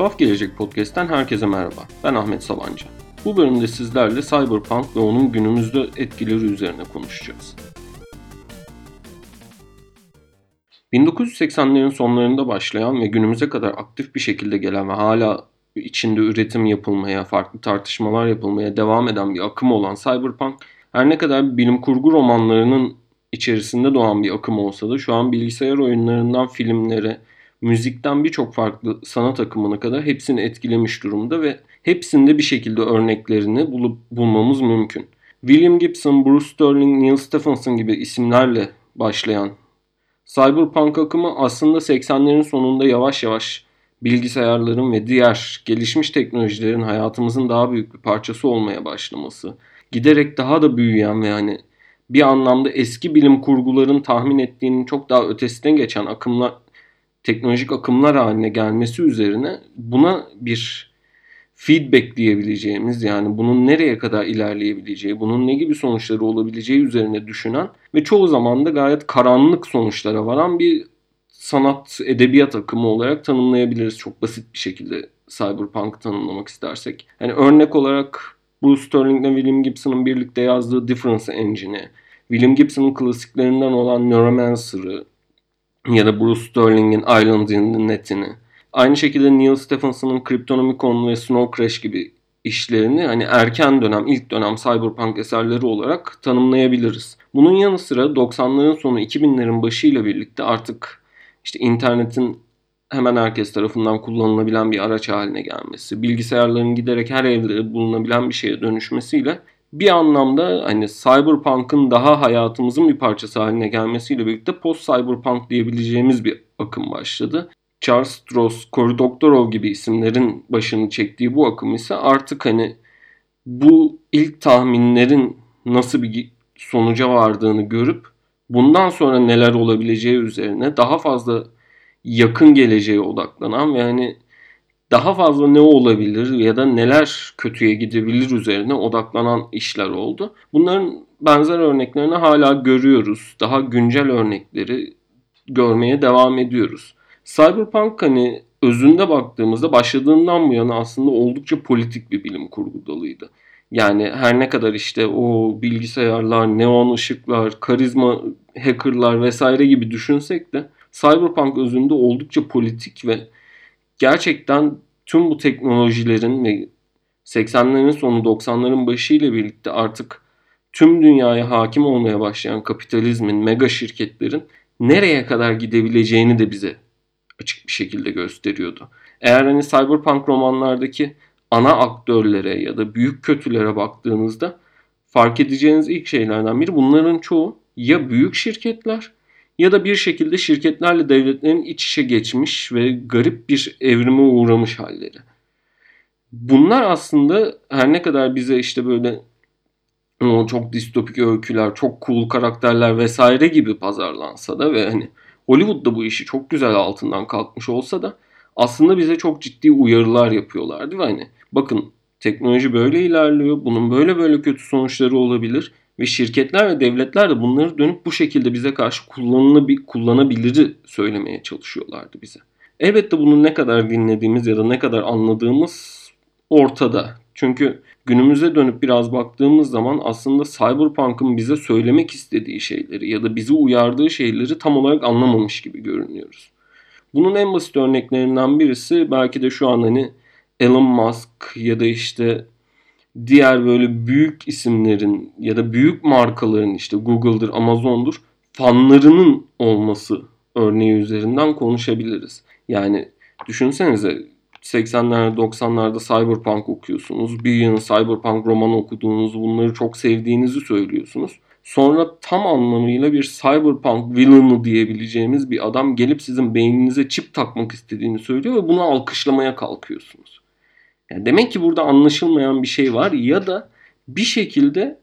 Tuhaf Gelecek Podcast'ten herkese merhaba. Ben Ahmet Sabancı. Bu bölümde sizlerle Cyberpunk ve onun günümüzde etkileri üzerine konuşacağız. 1980'lerin sonlarında başlayan ve günümüze kadar aktif bir şekilde gelen ve hala içinde üretim yapılmaya, farklı tartışmalar yapılmaya devam eden bir akım olan Cyberpunk her ne kadar bilim kurgu romanlarının içerisinde doğan bir akım olsa da şu an bilgisayar oyunlarından filmlere, müzikten birçok farklı sanat akımına kadar hepsini etkilemiş durumda ve hepsinde bir şekilde örneklerini bulup bulmamız mümkün. William Gibson, Bruce Sterling, Neil Stephenson gibi isimlerle başlayan Cyberpunk akımı aslında 80'lerin sonunda yavaş yavaş bilgisayarların ve diğer gelişmiş teknolojilerin hayatımızın daha büyük bir parçası olmaya başlaması, giderek daha da büyüyen ve yani bir anlamda eski bilim kurguların tahmin ettiğinin çok daha ötesine geçen akımlar teknolojik akımlar haline gelmesi üzerine buna bir feedback diyebileceğimiz yani bunun nereye kadar ilerleyebileceği, bunun ne gibi sonuçları olabileceği üzerine düşünen ve çoğu zaman da gayet karanlık sonuçlara varan bir sanat, edebiyat akımı olarak tanımlayabiliriz çok basit bir şekilde Cyberpunk tanımlamak istersek. Yani örnek olarak Bruce Sterling ile William Gibson'ın birlikte yazdığı Difference Engine'i, William Gibson'ın klasiklerinden olan Neuromancer'ı ya da Bruce Sterling'in Island Net'ini, aynı şekilde Neil Stephenson'ın Cryptonomicon ve Snow Crash gibi işlerini hani erken dönem, ilk dönem cyberpunk eserleri olarak tanımlayabiliriz. Bunun yanı sıra 90'ların sonu 2000'lerin başıyla birlikte artık işte internetin hemen herkes tarafından kullanılabilen bir araç haline gelmesi, bilgisayarların giderek her evde bulunabilen bir şeye dönüşmesiyle bir anlamda hani cyberpunk'ın daha hayatımızın bir parçası haline gelmesiyle birlikte post cyberpunk diyebileceğimiz bir akım başladı. Charles Stross, Cory Doctorow gibi isimlerin başını çektiği bu akım ise artık hani bu ilk tahminlerin nasıl bir sonuca vardığını görüp bundan sonra neler olabileceği üzerine daha fazla yakın geleceğe odaklanan ve hani daha fazla ne olabilir ya da neler kötüye gidebilir üzerine odaklanan işler oldu. Bunların benzer örneklerini hala görüyoruz. Daha güncel örnekleri görmeye devam ediyoruz. Cyberpunk hani özünde baktığımızda başladığından bu yana aslında oldukça politik bir bilim kurgu dalıydı. Yani her ne kadar işte o bilgisayarlar, neon ışıklar, karizma hackerlar vesaire gibi düşünsek de Cyberpunk özünde oldukça politik ve gerçekten tüm bu teknolojilerin ve 80'lerin sonu 90'ların başı ile birlikte artık tüm dünyaya hakim olmaya başlayan kapitalizmin, mega şirketlerin nereye kadar gidebileceğini de bize açık bir şekilde gösteriyordu. Eğer hani cyberpunk romanlardaki ana aktörlere ya da büyük kötülere baktığınızda fark edeceğiniz ilk şeylerden biri bunların çoğu ya büyük şirketler ya da bir şekilde şirketlerle devletlerin iç içe geçmiş ve garip bir evrime uğramış halleri. Bunlar aslında her ne kadar bize işte böyle çok distopik öyküler, çok cool karakterler vesaire gibi pazarlansa da ve hani Hollywood'da bu işi çok güzel altından kalkmış olsa da aslında bize çok ciddi uyarılar yapıyorlardı ve hani bakın teknoloji böyle ilerliyor, bunun böyle böyle kötü sonuçları olabilir ve şirketler ve devletler de bunları dönüp bu şekilde bize karşı kullanabilir söylemeye çalışıyorlardı bize. Elbette bunu ne kadar dinlediğimiz ya da ne kadar anladığımız ortada. Çünkü günümüze dönüp biraz baktığımız zaman aslında Cyberpunk'ın bize söylemek istediği şeyleri ya da bizi uyardığı şeyleri tam olarak anlamamış gibi görünüyoruz. Bunun en basit örneklerinden birisi belki de şu an hani Elon Musk ya da işte diğer böyle büyük isimlerin ya da büyük markaların işte Google'dır, Amazon'dur fanlarının olması örneği üzerinden konuşabiliriz. Yani düşünsenize 80'lerde 90'larda Cyberpunk okuyorsunuz. Bir yıl Cyberpunk romanı okuduğunuzu, bunları çok sevdiğinizi söylüyorsunuz. Sonra tam anlamıyla bir Cyberpunk villain'ı diyebileceğimiz bir adam gelip sizin beyninize çip takmak istediğini söylüyor ve bunu alkışlamaya kalkıyorsunuz. Yani demek ki burada anlaşılmayan bir şey var ya da bir şekilde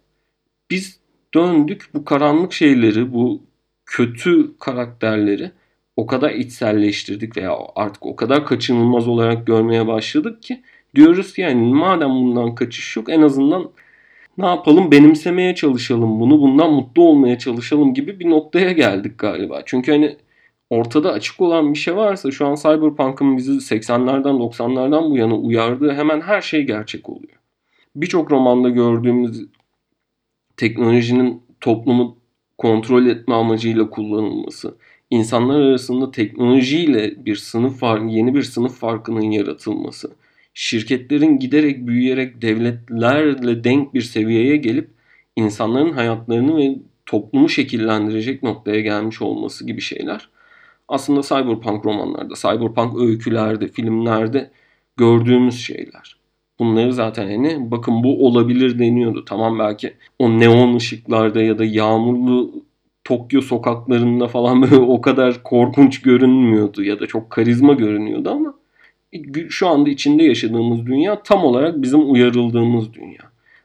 biz döndük bu karanlık şeyleri, bu kötü karakterleri o kadar içselleştirdik veya artık o kadar kaçınılmaz olarak görmeye başladık ki diyoruz ki yani madem bundan kaçış yok en azından ne yapalım benimsemeye çalışalım bunu bundan mutlu olmaya çalışalım gibi bir noktaya geldik galiba. Çünkü hani ortada açık olan bir şey varsa şu an Cyberpunk'ın bizi 80'lerden 90'lardan bu yana uyardığı hemen her şey gerçek oluyor. Birçok romanda gördüğümüz teknolojinin toplumu kontrol etme amacıyla kullanılması, insanlar arasında teknolojiyle bir sınıf farkı, yeni bir sınıf farkının yaratılması, şirketlerin giderek büyüyerek devletlerle denk bir seviyeye gelip insanların hayatlarını ve toplumu şekillendirecek noktaya gelmiş olması gibi şeyler aslında cyberpunk romanlarda, cyberpunk öykülerde, filmlerde gördüğümüz şeyler. Bunları zaten hani bakın bu olabilir deniyordu. Tamam belki o neon ışıklarda ya da yağmurlu Tokyo sokaklarında falan böyle o kadar korkunç görünmüyordu ya da çok karizma görünüyordu ama şu anda içinde yaşadığımız dünya tam olarak bizim uyarıldığımız dünya.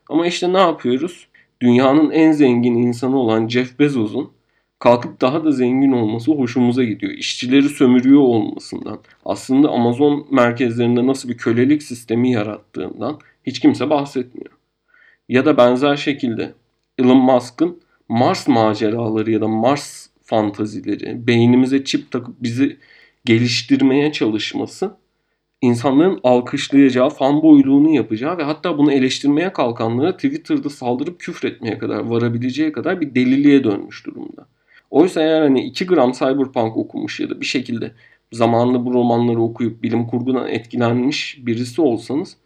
Ama işte ne yapıyoruz? Dünyanın en zengin insanı olan Jeff Bezos'un kalkıp daha da zengin olması hoşumuza gidiyor. İşçileri sömürüyor olmasından, aslında Amazon merkezlerinde nasıl bir kölelik sistemi yarattığından hiç kimse bahsetmiyor. Ya da benzer şekilde Elon Musk'ın Mars maceraları ya da Mars fantazileri, beynimize çip takıp bizi geliştirmeye çalışması insanların alkışlayacağı, fanboyluğunu yapacağı ve hatta bunu eleştirmeye kalkanlara Twitter'da saldırıp küfretmeye kadar varabileceği kadar bir deliliğe dönmüş durumda. Oysa eğer hani 2 gram cyberpunk okumuş ya da bir şekilde zamanında bu romanları okuyup bilim kurgudan etkilenmiş birisi olsanız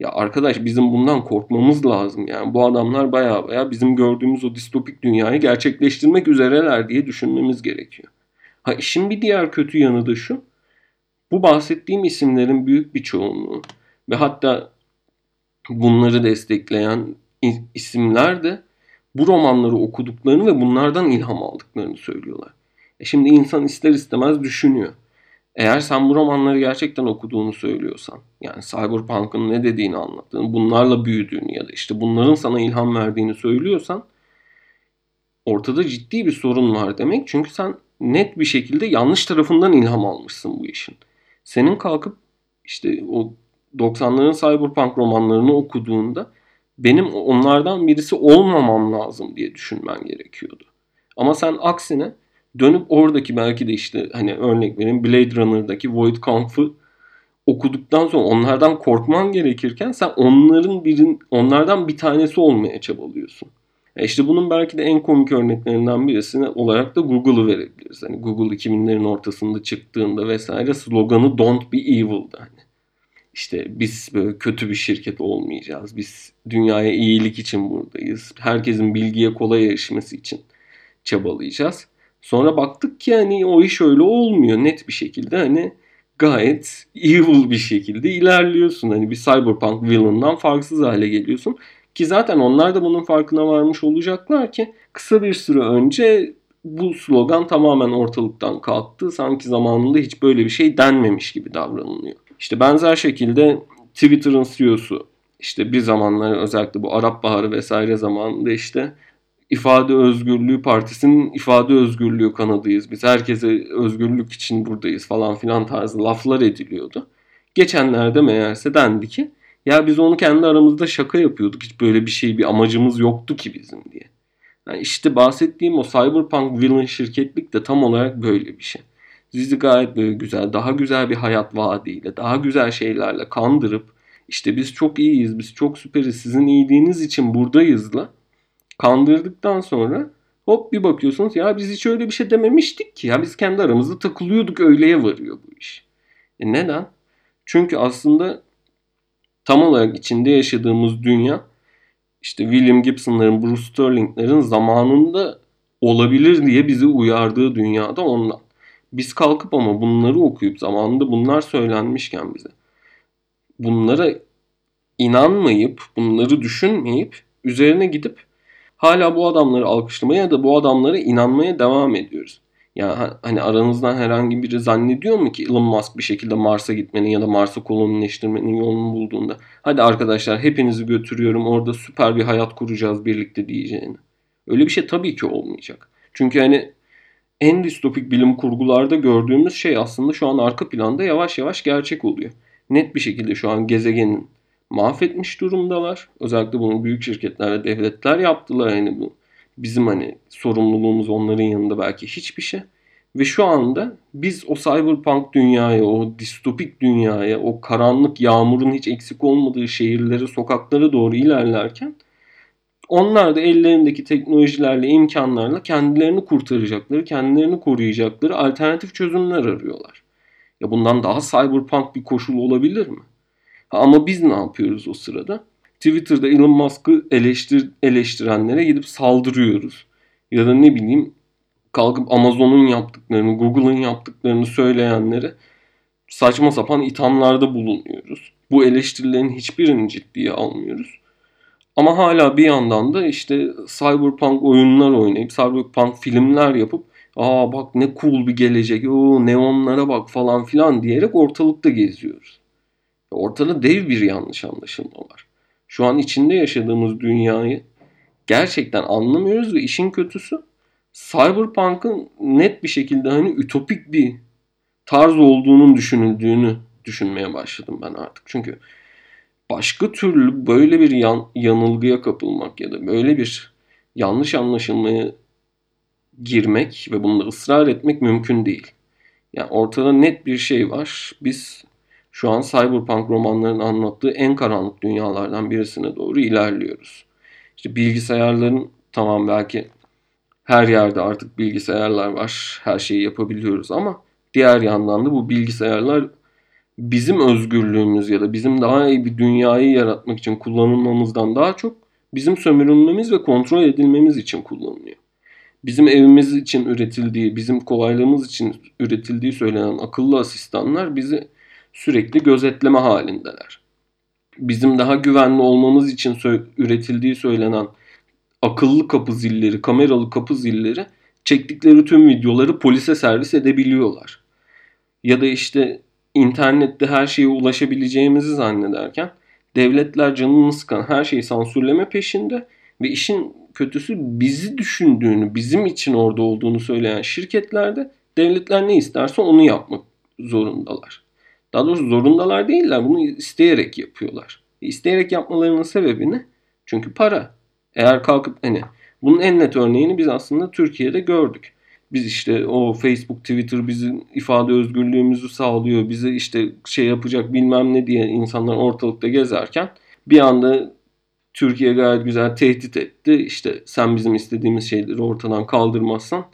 ya arkadaş bizim bundan korkmamız lazım. Yani bu adamlar baya baya bizim gördüğümüz o distopik dünyayı gerçekleştirmek üzereler diye düşünmemiz gerekiyor. Ha işin bir diğer kötü yanı da şu. Bu bahsettiğim isimlerin büyük bir çoğunluğu ve hatta bunları destekleyen isimler de bu romanları okuduklarını ve bunlardan ilham aldıklarını söylüyorlar. E şimdi insan ister istemez düşünüyor. Eğer sen bu romanları gerçekten okuduğunu söylüyorsan, yani Cyberpunk'ın ne dediğini anlattığını, bunlarla büyüdüğünü ya da işte bunların sana ilham verdiğini söylüyorsan ortada ciddi bir sorun var demek. Çünkü sen net bir şekilde yanlış tarafından ilham almışsın bu işin. Senin kalkıp işte o 90'ların Cyberpunk romanlarını okuduğunda benim onlardan birisi olmamam lazım diye düşünmen gerekiyordu. Ama sen aksine dönüp oradaki belki de işte hani örnek vereyim Blade Runner'daki Void Kampf'ı okuduktan sonra onlardan korkman gerekirken sen onların birin onlardan bir tanesi olmaya çabalıyorsun. E işte bunun belki de en komik örneklerinden birisini olarak da Google'ı verebiliriz. Hani Google 2000'lerin ortasında çıktığında vesaire sloganı Don't be evil'dı. Hani işte biz böyle kötü bir şirket olmayacağız. Biz dünyaya iyilik için buradayız. Herkesin bilgiye kolay erişmesi için çabalayacağız. Sonra baktık ki hani o iş öyle olmuyor net bir şekilde hani gayet evil bir şekilde ilerliyorsun. Hani bir cyberpunk villain'dan farksız hale geliyorsun. Ki zaten onlar da bunun farkına varmış olacaklar ki kısa bir süre önce bu slogan tamamen ortalıktan kalktı. Sanki zamanında hiç böyle bir şey denmemiş gibi davranılıyor. İşte benzer şekilde Twitter'ın CEO'su işte bir zamanlar özellikle bu Arap Baharı vesaire zamanında işte ifade özgürlüğü partisinin ifade özgürlüğü kanadıyız. Biz herkese özgürlük için buradayız falan filan tarzı laflar ediliyordu. Geçenlerde meğerse dendi ki ya biz onu kendi aramızda şaka yapıyorduk. Hiç böyle bir şey bir amacımız yoktu ki bizim diye. Yani işte bahsettiğim o Cyberpunk Villain şirketlik de tam olarak böyle bir şey. Sizi gayet böyle güzel, daha güzel bir hayat vaadiyle, daha güzel şeylerle kandırıp işte biz çok iyiyiz, biz çok süperiz, sizin iyiliğiniz için buradayızla kandırdıktan sonra hop bir bakıyorsunuz ya biz hiç öyle bir şey dememiştik ki. Ya biz kendi aramızda takılıyorduk öyleye varıyor bu iş. E neden? Çünkü aslında tam olarak içinde yaşadığımız dünya işte William Gibson'ların, Bruce Sterling'lerin zamanında olabilir diye bizi uyardığı dünyada ondan. Biz kalkıp ama bunları okuyup zamanında bunlar söylenmişken bize bunlara inanmayıp, bunları düşünmeyip üzerine gidip hala bu adamları alkışlamaya ya da bu adamlara inanmaya devam ediyoruz. Yani hani aranızdan herhangi biri zannediyor mu ki Elon Musk bir şekilde Mars'a gitmenin ya da Mars'ı kolonileştirmenin yolunu bulduğunda hadi arkadaşlar hepinizi götürüyorum orada süper bir hayat kuracağız birlikte diyeceğini. Öyle bir şey tabii ki olmayacak. Çünkü hani en distopik bilim kurgularda gördüğümüz şey aslında şu an arka planda yavaş yavaş gerçek oluyor. Net bir şekilde şu an gezegenin mahvetmiş durumdalar. Özellikle bunu büyük şirketlerle devletler yaptılar. Yani bu bizim hani sorumluluğumuz onların yanında belki hiçbir şey. Ve şu anda biz o cyberpunk dünyaya, o distopik dünyaya, o karanlık yağmurun hiç eksik olmadığı şehirlere, sokaklara doğru ilerlerken onlar da ellerindeki teknolojilerle, imkanlarla kendilerini kurtaracakları, kendilerini koruyacakları alternatif çözümler arıyorlar. Ya bundan daha cyberpunk bir koşul olabilir mi? Ama biz ne yapıyoruz o sırada? Twitter'da Elon Musk'ı eleştir, eleştirenlere gidip saldırıyoruz. Ya da ne bileyim kalkıp Amazon'un yaptıklarını, Google'ın yaptıklarını söyleyenlere saçma sapan ithamlarda bulunuyoruz. Bu eleştirilerin hiçbirini ciddiye almıyoruz. Ama hala bir yandan da işte cyberpunk oyunlar oynayıp, cyberpunk filmler yapıp aa bak ne cool bir gelecek, o neonlara bak falan filan diyerek ortalıkta geziyoruz. Ortada dev bir yanlış anlaşılma var. Şu an içinde yaşadığımız dünyayı gerçekten anlamıyoruz ve işin kötüsü Cyberpunk'ın net bir şekilde hani ütopik bir tarz olduğunun düşünüldüğünü düşünmeye başladım ben artık. Çünkü başka türlü böyle bir yan, yanılgıya kapılmak ya da böyle bir yanlış anlaşılmaya girmek ve bunda ısrar etmek mümkün değil. Yani ortada net bir şey var. Biz şu an cyberpunk romanlarının anlattığı en karanlık dünyalardan birisine doğru ilerliyoruz. İşte bilgisayarların tamam belki her yerde artık bilgisayarlar var. Her şeyi yapabiliyoruz ama diğer yandan da bu bilgisayarlar bizim özgürlüğümüz ya da bizim daha iyi bir dünyayı yaratmak için kullanılmamızdan daha çok bizim sömürülmemiz ve kontrol edilmemiz için kullanılıyor. Bizim evimiz için üretildiği, bizim kolaylığımız için üretildiği söylenen akıllı asistanlar bizi sürekli gözetleme halindeler. Bizim daha güvenli olmamız için üretildiği söylenen akıllı kapı zilleri, kameralı kapı zilleri çektikleri tüm videoları polise servis edebiliyorlar. Ya da işte internette her şeye ulaşabileceğimizi zannederken devletler canını sıkan her şeyi sansürleme peşinde ve işin kötüsü bizi düşündüğünü, bizim için orada olduğunu söyleyen şirketlerde devletler ne isterse onu yapmak zorundalar. Daha doğrusu zorundalar değiller. Bunu isteyerek yapıyorlar. İsteyerek yapmalarının sebebi ne? Çünkü para. Eğer kalkıp hani bunun en net örneğini biz aslında Türkiye'de gördük. Biz işte o Facebook, Twitter bizim ifade özgürlüğümüzü sağlıyor. Bize işte şey yapacak bilmem ne diye insanlar ortalıkta gezerken bir anda Türkiye gayet güzel tehdit etti. İşte sen bizim istediğimiz şeyleri ortadan kaldırmazsan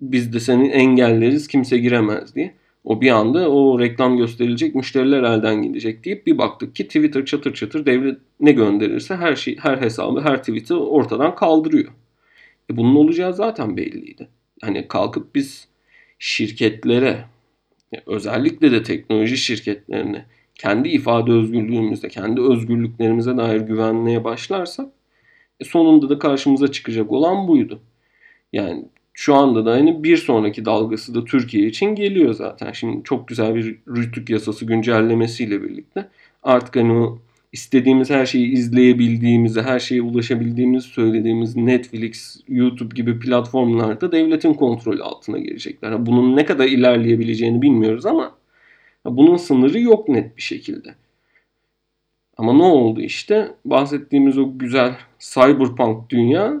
biz de seni engelleriz kimse giremez diye. O bir anda o reklam gösterilecek müşteriler elden gidecek deyip bir baktık ki Twitter çatır çatır devlet ne gönderirse her şey her hesabı her tweet'i ortadan kaldırıyor. E bunun olacağı zaten belliydi. Hani kalkıp biz şirketlere özellikle de teknoloji şirketlerine kendi ifade özgürlüğümüzde, kendi özgürlüklerimize dair güvenmeye başlarsak e sonunda da karşımıza çıkacak olan buydu. Yani şu anda da hani bir sonraki dalgası da Türkiye için geliyor zaten. Şimdi çok güzel bir rütük yasası güncellemesiyle birlikte artık hani o istediğimiz her şeyi izleyebildiğimizi, her şeye ulaşabildiğimizi söylediğimiz Netflix, YouTube gibi platformlarda devletin kontrolü altına gelecekler. Bunun ne kadar ilerleyebileceğini bilmiyoruz ama bunun sınırı yok net bir şekilde. Ama ne oldu işte? Bahsettiğimiz o güzel cyberpunk dünya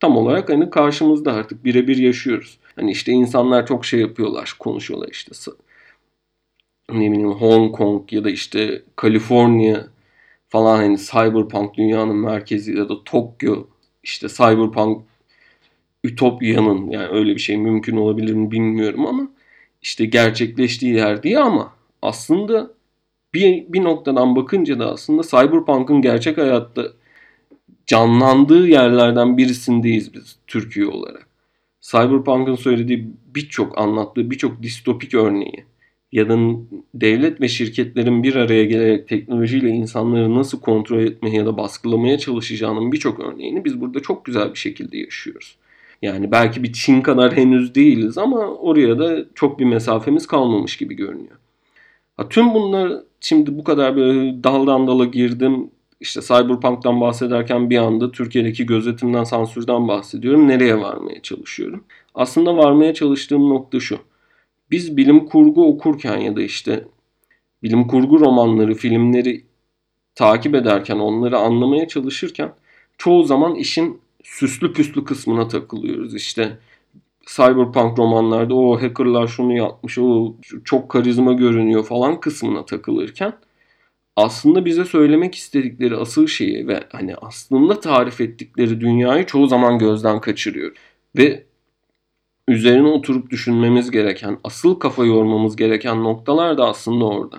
tam olarak hani karşımızda artık birebir yaşıyoruz. Hani işte insanlar çok şey yapıyorlar, konuşuyorlar işte ne bileyim Hong Kong ya da işte Kaliforniya falan hani cyberpunk dünyanın merkezi ya da Tokyo işte cyberpunk ütopyanın yani öyle bir şey mümkün olabilir mi bilmiyorum ama işte gerçekleştiği yer diye ama aslında bir, bir noktadan bakınca da aslında cyberpunk'ın gerçek hayatta canlandığı yerlerden birisindeyiz biz Türkiye olarak. Cyberpunk'ın söylediği birçok anlattığı birçok distopik örneği ya da devlet ve şirketlerin bir araya gelerek teknolojiyle insanları nasıl kontrol etmeye ya da baskılamaya çalışacağının birçok örneğini biz burada çok güzel bir şekilde yaşıyoruz. Yani belki bir Çin kadar henüz değiliz ama oraya da çok bir mesafemiz kalmamış gibi görünüyor. Ha, tüm bunlar şimdi bu kadar böyle daldan dala girdim. İşte Cyberpunk'tan bahsederken bir anda Türkiye'deki gözetimden, sansürden bahsediyorum. Nereye varmaya çalışıyorum? Aslında varmaya çalıştığım nokta şu biz bilim kurgu okurken ya da işte bilim kurgu romanları, filmleri takip ederken, onları anlamaya çalışırken çoğu zaman işin süslü püslü kısmına takılıyoruz. İşte cyberpunk romanlarda o hackerlar şunu yapmış, o çok karizma görünüyor falan kısmına takılırken aslında bize söylemek istedikleri asıl şeyi ve hani aslında tarif ettikleri dünyayı çoğu zaman gözden kaçırıyor. Ve üzerine oturup düşünmemiz gereken, asıl kafa yormamız gereken noktalar da aslında orada.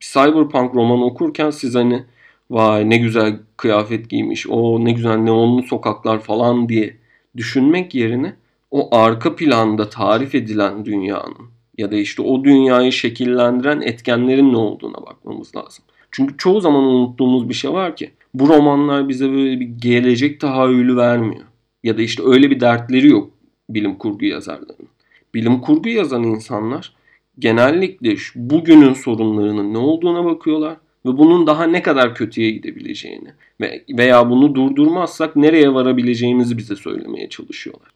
Bir cyberpunk romanı okurken siz hani vay ne güzel kıyafet giymiş, o ne güzel neonlu sokaklar falan diye düşünmek yerine o arka planda tarif edilen dünyanın ya da işte o dünyayı şekillendiren etkenlerin ne olduğuna bakmamız lazım. Çünkü çoğu zaman unuttuğumuz bir şey var ki bu romanlar bize böyle bir gelecek tahayyülü vermiyor. Ya da işte öyle bir dertleri yok bilim kurgu yazarlarının. Bilim kurgu yazan insanlar genellikle bugünün sorunlarının ne olduğuna bakıyorlar ve bunun daha ne kadar kötüye gidebileceğini veya bunu durdurmazsak nereye varabileceğimizi bize söylemeye çalışıyorlar.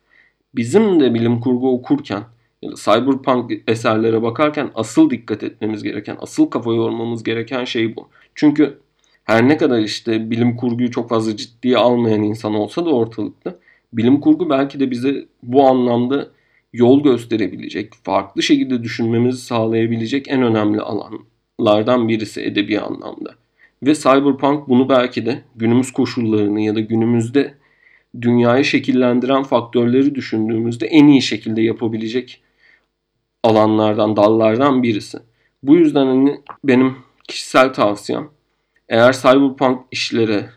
Bizim de bilim kurgu okurken ya da cyberpunk eserlere bakarken asıl dikkat etmemiz gereken, asıl kafa yormamız gereken şey bu. Çünkü her ne kadar işte bilim kurguyu çok fazla ciddiye almayan insan olsa da ortalıkta bilim kurgu belki de bize bu anlamda yol gösterebilecek, farklı şekilde düşünmemizi sağlayabilecek en önemli alanlardan birisi edebi anlamda. Ve Cyberpunk bunu belki de günümüz koşullarını ya da günümüzde dünyayı şekillendiren faktörleri düşündüğümüzde en iyi şekilde yapabilecek alanlardan, dallardan birisi. Bu yüzden hani benim kişisel tavsiyem eğer cyberpunk işlere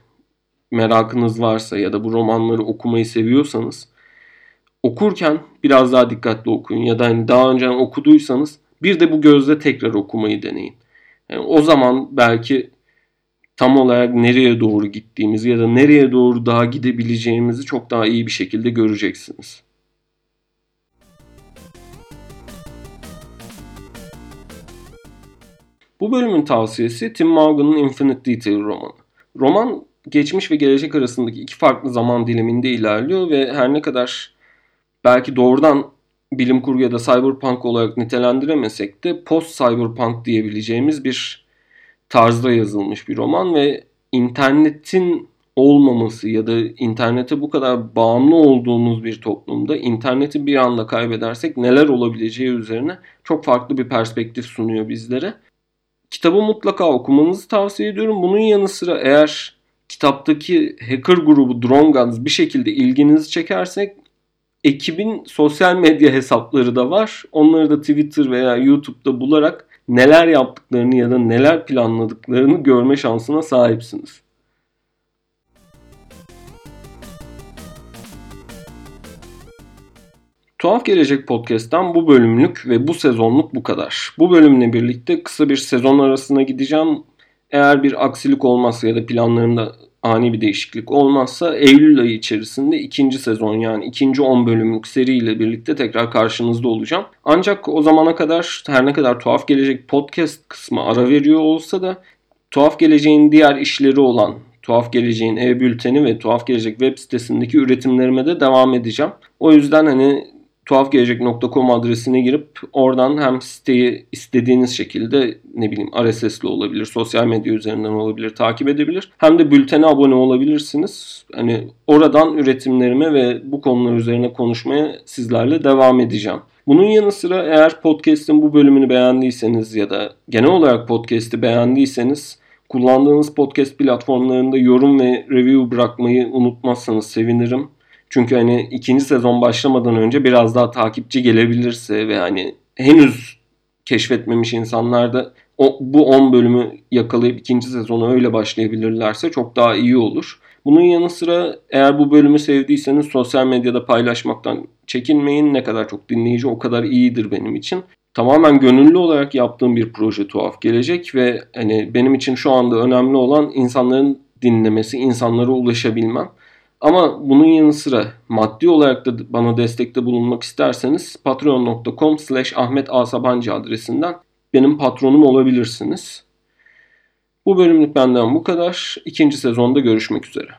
merakınız varsa ya da bu romanları okumayı seviyorsanız okurken biraz daha dikkatli okuyun ya da hani daha önce okuduysanız bir de bu gözle tekrar okumayı deneyin. Yani o zaman belki tam olarak nereye doğru gittiğimizi ya da nereye doğru daha gidebileceğimizi çok daha iyi bir şekilde göreceksiniz. Bu bölümün tavsiyesi Tim Morgan'ın Infinite Detail romanı. Roman geçmiş ve gelecek arasındaki iki farklı zaman diliminde ilerliyor ve her ne kadar belki doğrudan bilim kurgu ya da cyberpunk olarak nitelendiremesek de post cyberpunk diyebileceğimiz bir tarzda yazılmış bir roman ve internetin olmaması ya da internete bu kadar bağımlı olduğumuz bir toplumda interneti bir anda kaybedersek neler olabileceği üzerine çok farklı bir perspektif sunuyor bizlere. Kitabı mutlaka okumanızı tavsiye ediyorum. Bunun yanı sıra eğer kitaptaki hacker grubu Drone Guns bir şekilde ilginizi çekersek ekibin sosyal medya hesapları da var. Onları da Twitter veya YouTube'da bularak neler yaptıklarını ya da neler planladıklarını görme şansına sahipsiniz. Tuhaf Gelecek Podcast'tan bu bölümlük ve bu sezonluk bu kadar. Bu bölümle birlikte kısa bir sezon arasına gideceğim. Eğer bir aksilik olmazsa ya da planlarımda ani bir değişiklik olmazsa Eylül ayı içerisinde ikinci sezon yani ikinci 10 bölümlük seriyle birlikte tekrar karşınızda olacağım. Ancak o zamana kadar her ne kadar Tuhaf Gelecek podcast kısmı ara veriyor olsa da Tuhaf Geleceğin diğer işleri olan Tuhaf Geleceğin e-bülteni ve Tuhaf Gelecek web sitesindeki üretimlerime de devam edeceğim. O yüzden hani tuhafgelecek.com adresine girip oradan hem siteyi istediğiniz şekilde ne bileyim RSS'li olabilir, sosyal medya üzerinden olabilir, takip edebilir. Hem de bültene abone olabilirsiniz. Hani oradan üretimlerime ve bu konular üzerine konuşmaya sizlerle devam edeceğim. Bunun yanı sıra eğer podcast'in bu bölümünü beğendiyseniz ya da genel olarak podcast'i beğendiyseniz kullandığınız podcast platformlarında yorum ve review bırakmayı unutmazsanız sevinirim. Çünkü hani ikinci sezon başlamadan önce biraz daha takipçi gelebilirse ve hani henüz keşfetmemiş insanlar da o, bu 10 bölümü yakalayıp ikinci sezonu öyle başlayabilirlerse çok daha iyi olur. Bunun yanı sıra eğer bu bölümü sevdiyseniz sosyal medyada paylaşmaktan çekinmeyin. Ne kadar çok dinleyici o kadar iyidir benim için. Tamamen gönüllü olarak yaptığım bir proje tuhaf gelecek ve hani benim için şu anda önemli olan insanların dinlemesi, insanlara ulaşabilmem. Ama bunun yanı sıra maddi olarak da bana destekte bulunmak isterseniz patreon.com slash Ahmet Asabancı adresinden benim patronum olabilirsiniz. Bu bölümlük benden bu kadar. İkinci sezonda görüşmek üzere.